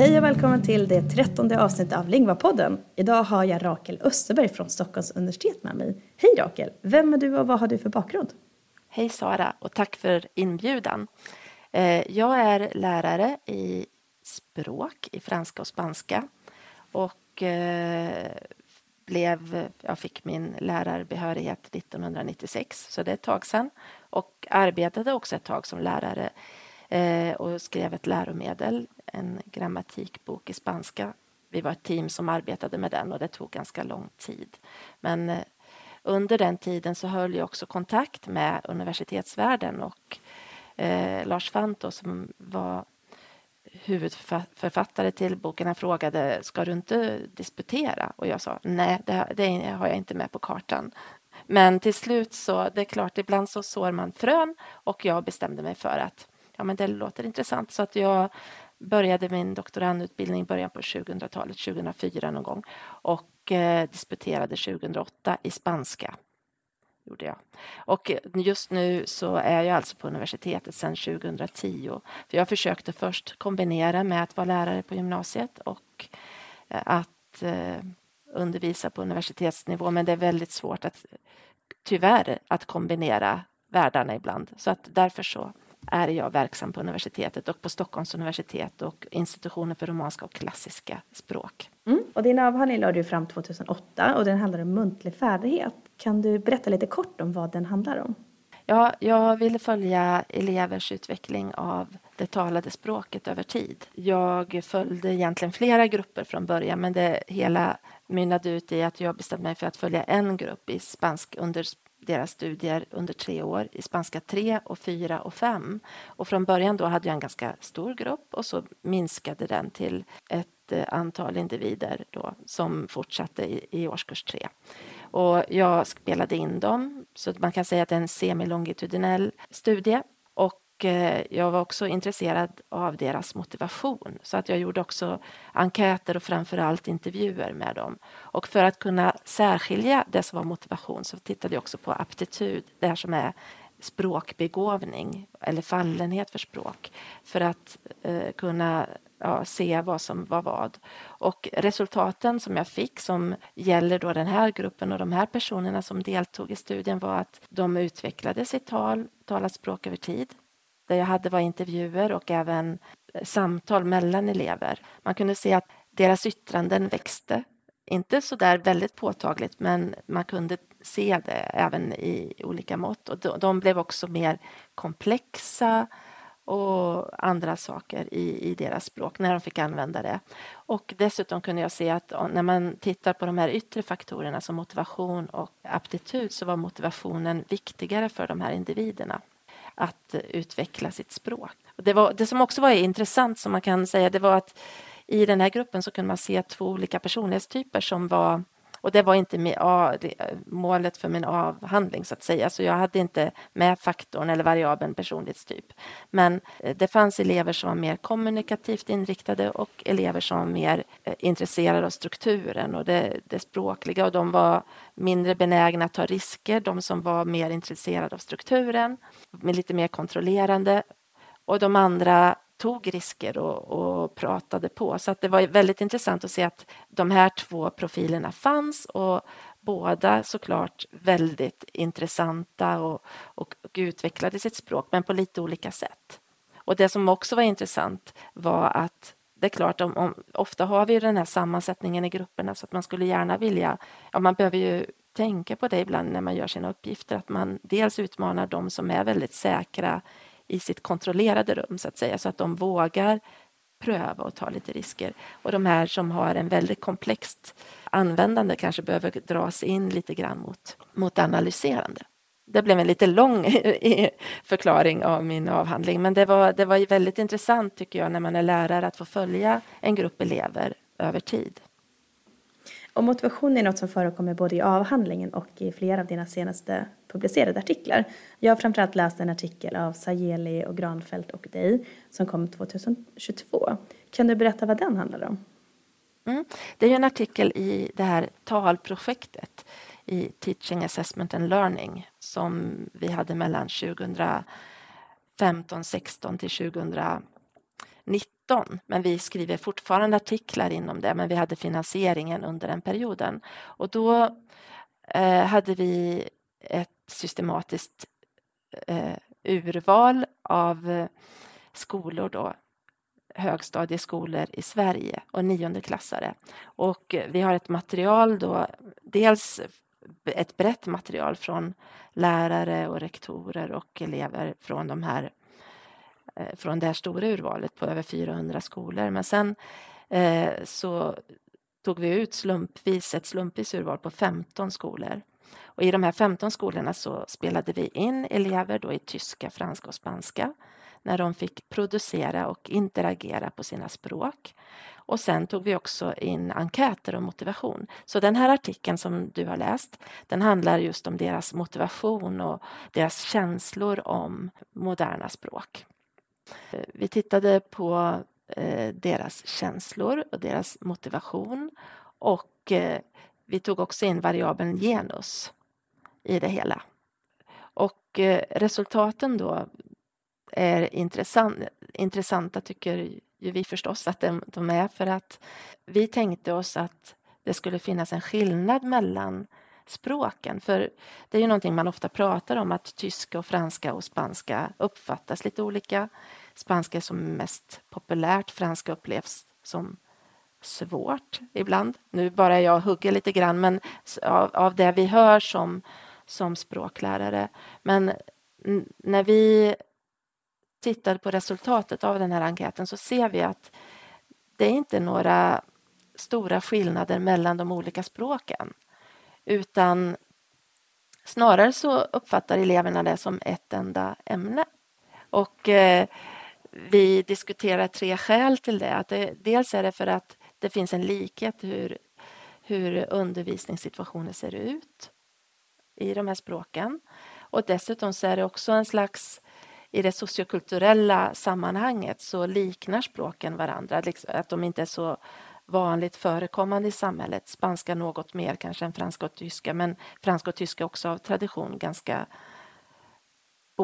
Hej och välkommen till det trettonde avsnittet av Lingvapodden. Idag har jag Rakel Österberg från Stockholms universitet med mig. Hej Rakel! Vem är du och vad har du för bakgrund? Hej Sara och tack för inbjudan. Eh, jag är lärare i språk, i franska och spanska och eh, blev, jag fick min lärarbehörighet 1996, så det är ett tag sedan. Och arbetade också ett tag som lärare eh, och skrev ett läromedel, en grammatikbok i spanska. Vi var ett team som arbetade med den och det tog ganska lång tid. Men eh, under den tiden så höll jag också kontakt med universitetsvärlden och eh, Lars Fanto som var huvudförfattare till boken, han frågade ska du inte disputera? Och jag sa nej, det, det har jag inte med på kartan. Men till slut så, det är klart, ibland så sår man frön och jag bestämde mig för att ja, men det låter intressant så att jag började min doktorandutbildning i början på 2000-talet, 2004 någon gång och eh, disputerade 2008 i spanska. Gjorde jag. Och just nu så är jag alltså på universitetet sedan 2010. För jag försökte först kombinera med att vara lärare på gymnasiet och eh, att eh, undervisa på universitetsnivå men det är väldigt svårt att tyvärr att kombinera världarna ibland. Så att därför så är jag verksam på universitetet och på Stockholms universitet och institutionen för romanska och klassiska språk. Mm. Och din avhandling lade du fram 2008 och den handlar om muntlig färdighet. Kan du berätta lite kort om vad den handlar om? Ja, jag ville följa elevers utveckling av det talade språket över tid. Jag följde egentligen flera grupper från början men det hela mynnade ut i att jag bestämde mig för att följa en grupp i spansk under deras studier under tre år i spanska 3 och 4 och 5. Och från början då hade jag en ganska stor grupp och så minskade den till ett eh, antal individer då, som fortsatte i, i årskurs 3. Och jag spelade in dem, så man kan säga att det är en semilongitudinell studie. Och Eh, jag var också intresserad av deras motivation så att jag gjorde också enkäter och framförallt intervjuer med dem. Och för att kunna särskilja det som var motivation så tittade jag också på aptitud, det här som är språkbegåvning eller fallenhet för språk för att eh, kunna ja, se vad som var vad. Och resultaten som jag fick som gäller då den här gruppen och de här personerna som deltog i studien var att de utvecklade sitt tal, talat språk över tid. Det jag hade var intervjuer och även eh, samtal mellan elever. Man kunde se att deras yttranden växte. Inte så där väldigt påtagligt, men man kunde se det även i olika mått. Och de blev också mer komplexa och andra saker i, i deras språk när de fick använda det. Och dessutom kunde jag se att när man tittar på de här yttre faktorerna som motivation och aptitud så var motivationen viktigare för de här individerna att utveckla sitt språk. Det, var, det som också var intressant som man kan säga det var att i den här gruppen så kunde man se två olika personlighetstyper som var och det var inte med, målet för min avhandling så att säga, så jag hade inte med faktorn eller variabeln personlighetstyp. Men eh, det fanns elever som var mer kommunikativt inriktade och elever som var mer eh, intresserade av strukturen och det, det språkliga. Och de var mindre benägna att ta risker, de som var mer intresserade av strukturen, med lite mer kontrollerande. Och de andra tog risker och, och, pratade på. Så att det var väldigt intressant att se att de här två profilerna fanns och båda såklart väldigt intressanta och, och, och utvecklade sitt språk, men på lite olika sätt. Och det som också var intressant var att det är klart, om, om, ofta har vi den här sammansättningen i grupperna så att man skulle gärna vilja, ja man behöver ju tänka på det ibland när man gör sina uppgifter, att man dels utmanar de som är väldigt säkra i sitt kontrollerade rum så att säga, så att de vågar pröva och ta lite risker. Och de här som har en väldigt komplext användande kanske behöver dras in lite grann mot, mot analyserande. Det blev en lite lång förklaring av min avhandling, men det var, det var väldigt intressant tycker jag när man är lärare att få följa en grupp elever över tid. Och motivation är något som förekommer både i avhandlingen och i flera av dina senaste publicerade artiklar. Jag har framförallt läst en artikel av Sajeli och Granfält och dig som kom 2022. Kan du berätta vad den handlar om? Mm. Det är en artikel i det här talprojektet i Teaching Assessment and Learning som vi hade mellan 2015 16 till 2019 2019, men vi skriver fortfarande artiklar inom det, men vi hade finansieringen under den perioden. Och då eh, hade vi ett systematiskt eh, urval av eh, skolor då, högstadieskolor i Sverige och niondeklassare. Och vi har ett material då, dels ett brett material från lärare och rektorer och elever från de här Eh, från det här stora urvalet på över 400 skolor. Men sen eh, så tog vi ut slumpvis ett slumpvis urval på 15 skolor. Och I de här 15 skolorna så spelade vi in elever då i tyska, franska och spanska när de fick producera och interagera på sina språk. Och sen tog vi också in enkäter och motivation. Så den här artikeln som du har läst, den handlar just om deras motivation och deras känslor om moderna språk. Eh, vi tittade på eh, deras känslor och deras motivation och eh, vi tog också in variabeln genus i det hela. Och resultaten då är intressant, intressanta tycker ju vi förstås att de, är för att vi tänkte oss att det skulle finnas en skillnad mellan språken. För det är ju någonting man ofta pratar om att tyska och franska och spanska uppfattas lite olika. Spanska är som mest populärt, franska upplevs som svårt ibland. Nu bara jag hugger lite grann, men av, av det vi hör som, som språklärare. Men när vi tittar på resultatet av den här enkäten så ser vi att det är inte några stora skillnader mellan de olika språken utan snarare så uppfattar eleverna det som ett enda ämne. Och eh, vi diskuterar tre skäl till det. Att det. Dels är det för att det finns en likhet hur, hur undervisningssituationer ser ut i de här språken. Och dessutom så är det också en slags i det sociokulturella sammanhanget så liknar språken varandra, liksom, att de inte är så vanligt förekommande i samhället. Spanska något mer kanske än franska och tyska, men franska och tyska också av tradition ganska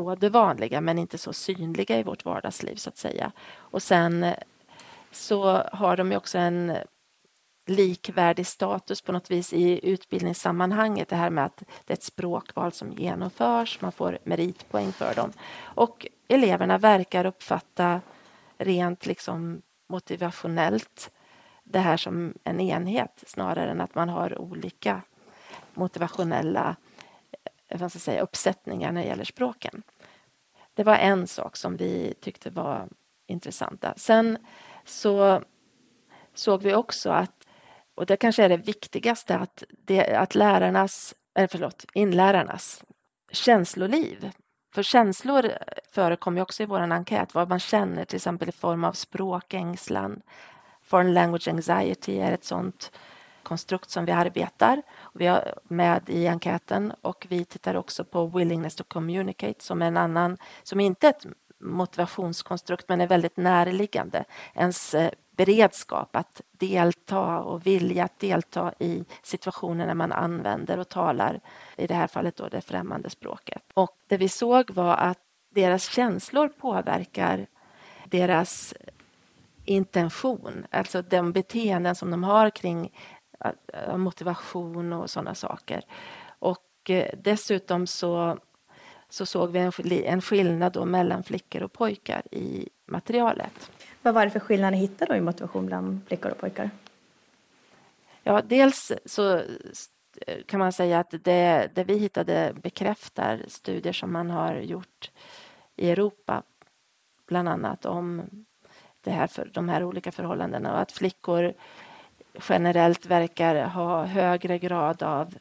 både vanliga men inte så synliga i vårt vardagsliv så att säga. Och sen eh, så har de ju också en likvärdig status på något vis i utbildningssammanhanget. Det här med att det är ett språkval som genomförs, man får meritpoäng för dem. Och eleverna verkar uppfatta rent liksom motivationellt det här som en enhet snarare än att man har olika motivationella vad ska säga, uppsättningar när det gäller språken. Det var en sak som vi tyckte var intressanta. Sen så såg vi också att och det kanske är det viktigaste, att, det, att lärarnas, eller förlåt, inlärarnas känsloliv. För känslor förekommer också i vår enkät, vad man känner till exempel i form av språkängslan. Foreign language anxiety är ett sånt konstrukt som vi arbetar vi har med i enkäten och vi tittar också på willingness to communicate som är en annan, som inte är ett motivationskonstrukt men är väldigt närliggande. Ens eh, beredskap att delta och vilja att delta i situationer när man använder och talar, i det här fallet då det främmande språket. Och det vi såg var att deras känslor påverkar deras intention, alltså de beteenden som de har kring motivation och sådana saker. Och eh, dessutom så, så såg vi en skillnad då mellan flickor och pojkar i materialet. Vad var det för skillnad ni hittade i motivation bland flickor och pojkar? Ja, dels så kan man säga att det, det vi hittade bekräftar studier som man har gjort i Europa, bland annat om det här för, de här olika förhållandena och att flickor generellt verkar ha högre grad av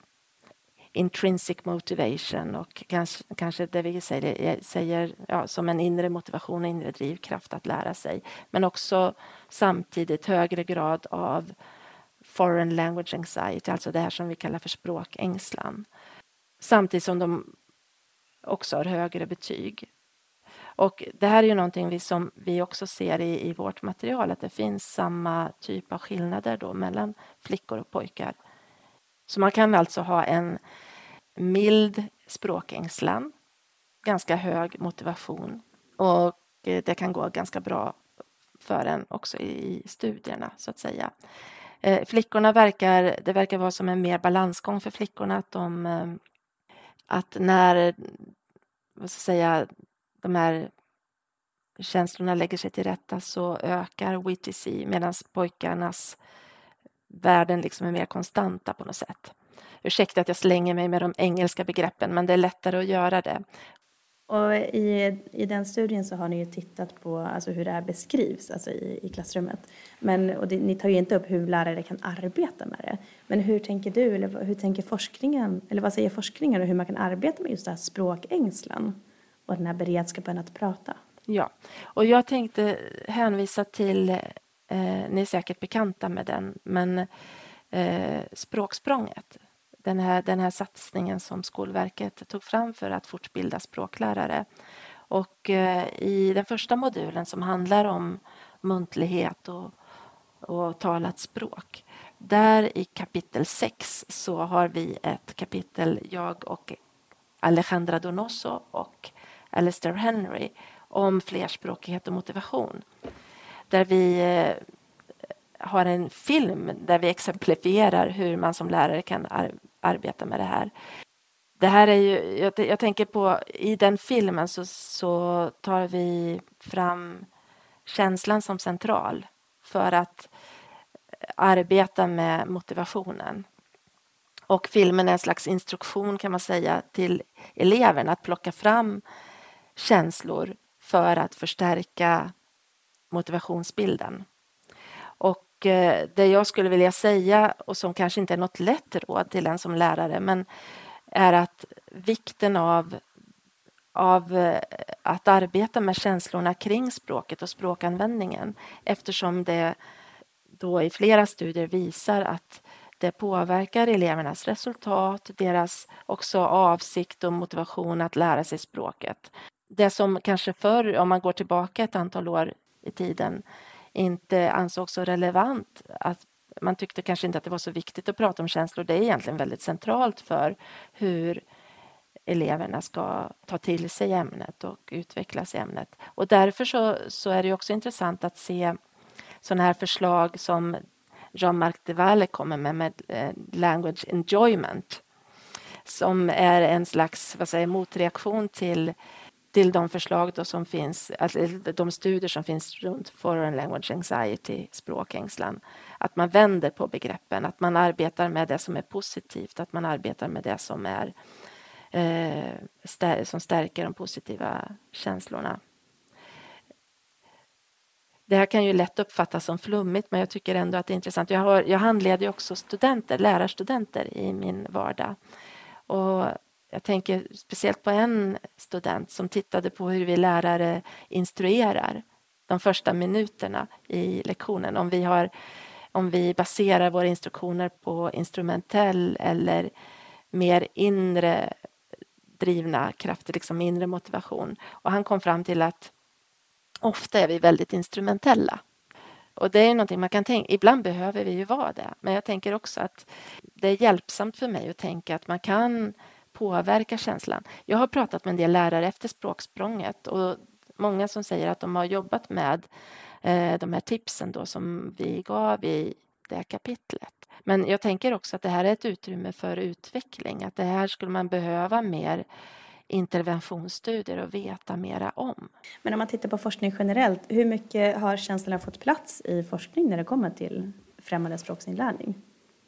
intrinsic motivation och kanske, kanske det vi säger, eh, säger ja, som en inre motivation och inre drivkraft att lära sig. Men också samtidigt högre grad av foreign language anxiety, alltså det här som vi kallar för språkängslan. Samtidigt som de också har högre betyg. Och det här är ju någonting vi, som vi också ser i, i vårt material, att det finns samma typ av skillnader då mellan flickor och pojkar. Så man kan alltså ha en mild språkängslan, ganska hög motivation och eh, det kan gå ganska bra för en också i studierna så att säga. Eh, flickorna verkar, det verkar vara som en mer balansgång för flickorna att de eh, att när vad ska jag säga, de här känslorna lägger sig till rätta så ökar WTC medan pojkarnas värden liksom är mer konstanta på något sätt. Ursäkta att jag slänger mig med de engelska begreppen men det är lättare att göra det. Och i, I den studien så har ni ju tittat på alltså hur det här beskrivs alltså i, i klassrummet. Men, och det, ni tar ju inte upp hur lärare kan arbeta med det. Men hur tänker du, eller hur tänker forskningen, eller vad säger forskningen om hur man kan arbeta med just det här språkängslan och den här beredskapen att prata? Ja, och jag tänkte hänvisa till, eh, ni är säkert bekanta med den, men eh, Språksprånget den här, den här satsningen som Skolverket tog fram för att fortbilda språklärare. Och eh, i den första modulen som handlar om muntlighet och, och talat språk där i kapitel 6 så har vi ett kapitel, jag och Alejandra Donoso och Alistair Henry om flerspråkighet och motivation. Där vi eh, har en film där vi exemplifierar hur man som lärare kan arbeta med det här. Det här är ju, jag, jag tänker på, i den filmen så, så tar vi fram känslan som central för att eh, arbeta med motivationen. Och filmen är en slags instruktion kan man säga till eleverna att plocka fram känslor för att förstärka motivationsbilden. Och eh, det jag skulle vilja säga och som kanske inte är något lätt råd till en som lärare men är att vikten av, av eh, att arbeta med känslorna kring språket och språkanvändningen eftersom det då i flera studier visar att det påverkar elevernas resultat, deras också avsikt och motivation att lära sig språket. Det som kanske förr, om man går tillbaka ett antal år i tiden, inte ansågs så relevant. Att man tyckte kanske inte att det var så viktigt att prata om känslor. Det är egentligen väldigt centralt för hur eleverna ska ta till sig ämnet och utvecklas i ämnet. Och därför så, så är det också intressant att se sådana här förslag som Jean-Marc Devalle kommer med, med eh, language enjoyment som är en slags vad säger, motreaktion till till de förslag då som finns, alltså de studier som finns runt foreign language anxiety, språkängslan. Att man vänder på begreppen, att man arbetar med det som är positivt, att man arbetar med det som är eh, som stärker de positiva känslorna. Det här kan ju lätt uppfattas som flummigt men jag tycker ändå att det är intressant. Jag, har, jag handleder också studenter, lärarstudenter i min vardag. Och jag tänker speciellt på en student som tittade på hur vi lärare instruerar de första minuterna i lektionen. Om vi, har, om vi baserar våra instruktioner på instrumentell eller mer inre drivna krafter, liksom inre motivation. Och han kom fram till att ofta är vi väldigt instrumentella. Och det är någonting man kan tänka, ibland behöver vi ju vara det, men jag tänker också att det är hjälpsamt för mig att tänka att man kan påverkar känslan. Jag har pratat med en del lärare efter språksprånget och många som säger att de har jobbat med eh, de här tipsen då som vi gav i det här kapitlet. Men jag tänker också att det här är ett utrymme för utveckling, att det här skulle man behöva mer interventionsstudier och veta mera om. Men om man tittar på forskning generellt, hur mycket har känslorna fått plats i forskning när det kommer till främmande språksinlärning?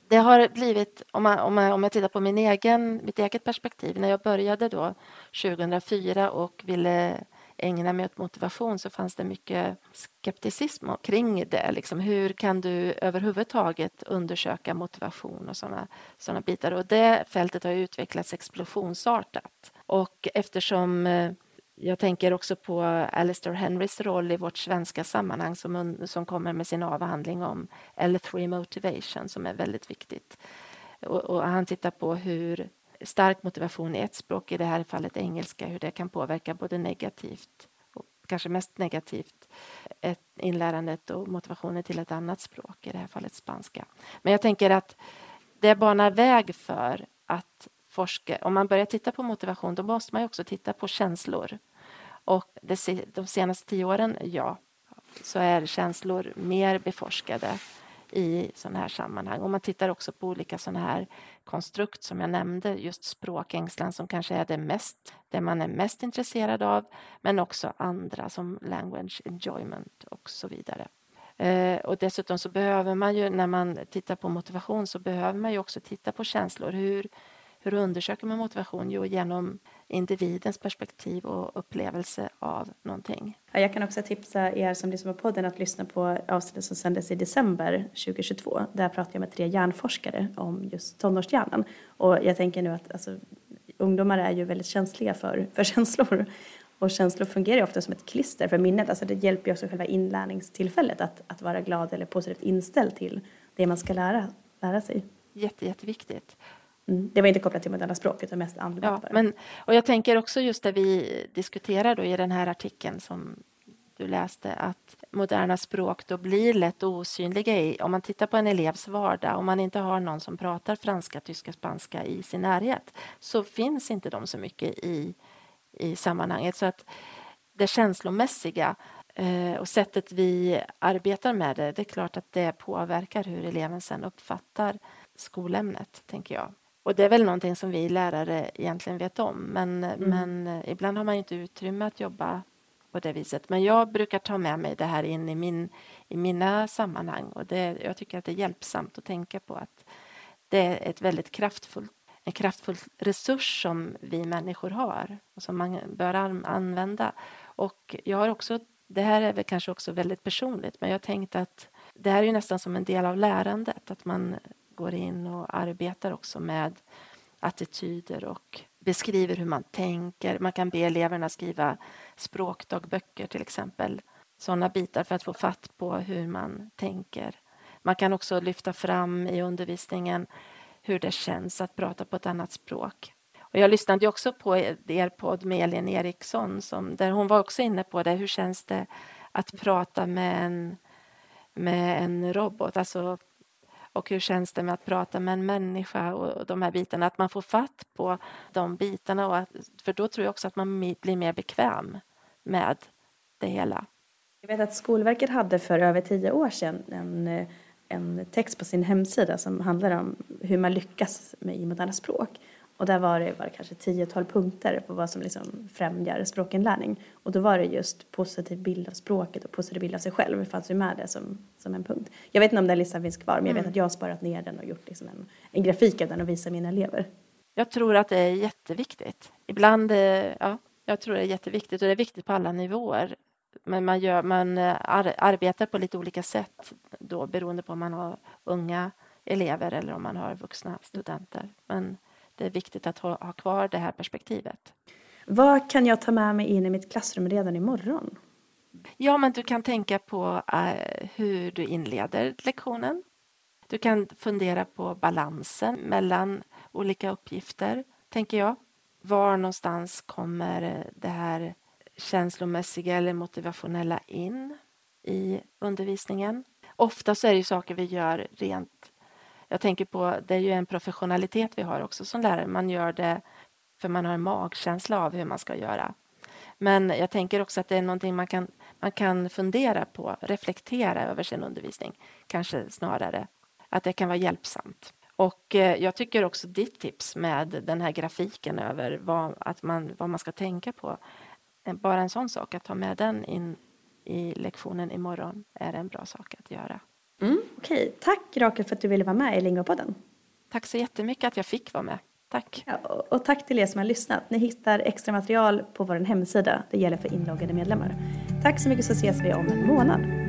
Det har blivit, om, man, om, man, om jag tittar på min egen, mitt eget perspektiv, när jag började då 2004 och ville ägna mig åt motivation så fanns det mycket skepticism kring det. Liksom, hur kan du överhuvudtaget undersöka motivation och sådana såna bitar? Och det fältet har utvecklats explosionsartat. Och eftersom eh, jag tänker också på Alistair Henrys roll i vårt svenska sammanhang som, som kommer med sin avhandling om L3 motivation som är väldigt viktigt. Och, och, han tittar på hur stark motivation i ett språk, i det här fallet engelska, hur det kan påverka både negativt och kanske mest negativt ett inlärandet och motivationen till ett annat språk, i det här fallet spanska. Men jag tänker att det banar väg för att forska. Om man börjar titta på motivation då måste man också titta på känslor. Och det, de senaste tio åren, ja, så är känslor mer beforskade i sådana här sammanhang. Och man tittar också på olika sådana här konstrukt som jag nämnde, just språkängslan som kanske är det, mest, det man är mest intresserad av, men också andra som language enjoyment och så vidare. Eh, och dessutom så behöver man ju, när man tittar på motivation, så behöver man ju också titta på känslor. Hur, hur undersöker man motivation? Jo, genom individens perspektiv och upplevelse av någonting. Jag kan också tipsa er som lyssnar på podden att lyssna på avsnittet som sändes i december 2022. Där pratar jag med tre hjärnforskare om just tonårshjärnan. Och jag tänker nu att alltså, ungdomar är ju väldigt känsliga för, för känslor. Och känslor fungerar ofta som ett klister för minnet. Alltså det hjälper ju också själva inlärningstillfället att, att vara glad eller positivt inställd till det man ska lära, lära sig. Jätte, jätteviktigt. Mm. Det var inte kopplat till moderna språk utan mest användbart. Ja, men, och jag tänker också just det vi diskuterar då i den här artikeln som du läste att moderna språk då blir lätt osynliga i, om man tittar på en elevs vardag, om man inte har någon som pratar franska, tyska, spanska i sin närhet så finns inte de så mycket i, i sammanhanget. Så att det känslomässiga eh, och sättet vi arbetar med det, det är klart att det påverkar hur eleven sen uppfattar skolämnet, tänker jag. Och det är väl någonting som vi lärare egentligen vet om, men, mm. men eh, ibland har man inte utrymme att jobba på det viset. Men jag brukar ta med mig det här in i, min, i mina sammanhang och det, jag tycker att det är hjälpsamt att tänka på att det är ett väldigt kraftfullt en kraftfull resurs som vi människor har och som man bör använda. Och jag har också, det här är väl kanske också väldigt personligt, men jag har tänkt att det här är nästan som en del av lärandet, att man går in och arbetar också med attityder och beskriver hur man tänker. Man kan be eleverna skriva språkdagböcker till exempel. Sådana bitar för att få fatt på hur man tänker. Man kan också lyfta fram i undervisningen hur det känns att prata på ett annat språk. Och jag lyssnade också på er podd med Elin Eriksson som, där hon var också inne på det. Hur känns det att prata med en, med en robot? Alltså och hur känns det med att prata med en människa och de här bitarna, att man får fatt på de bitarna. Och att, för då tror jag också att man blir mer bekväm med det hela. Jag vet att Skolverket hade för över tio år sedan en, en text på sin hemsida som handlar om hur man lyckas med i moderna språk. Och där var det, var det kanske tiotal punkter på vad som liksom främjar språkinlärning. Och då var det just positiv bild av språket och positiv bild av sig själv. Det fanns ju med det som, som en punkt. Jag vet inte om den listan finns kvar, men jag vet mm. att jag har sparat ner den och gjort liksom en, en grafik av den och visat mina elever. Jag tror att det är jätteviktigt. Ibland, eh, ja, jag tror det är jätteviktigt och det är viktigt på alla nivåer. Men man, gör, man eh, ar, arbetar på lite olika sätt då beroende på om man har unga elever eller om man har vuxna studenter. Men det är viktigt att ha, ha kvar det här perspektivet. Vad kan jag ta med mig in i mitt klassrum redan imorgon? Ja, men du kan tänka på uh, hur du inleder lektionen. Du kan fundera på balansen mellan olika uppgifter, tänker jag. Var någonstans kommer det här känslomässiga eller motivationella in i undervisningen? Ofta så är det saker vi gör rent jag tänker på, det är ju en professionalitet vi har också som lärare. Man gör det för man har en magkänsla av hur man ska göra. Men jag tänker också att det är någonting man kan, man kan fundera på, reflektera över sin undervisning, kanske snarare. Att det kan vara hjälpsamt. Och eh, jag tycker också ditt tips med den här grafiken över vad, att man, vad man ska tänka på. Eh, bara en sån sak, att ta med den in i lektionen imorgon är en bra sak att göra. Mm, Okej, okay. tack Rakel för att du ville vara med i Lingopodden. Tack så jättemycket att jag fick vara med. Tack. Ja, och tack till er som har lyssnat. Ni hittar extra material på vår hemsida. Det gäller för inloggade medlemmar. Tack så mycket så ses vi om en månad.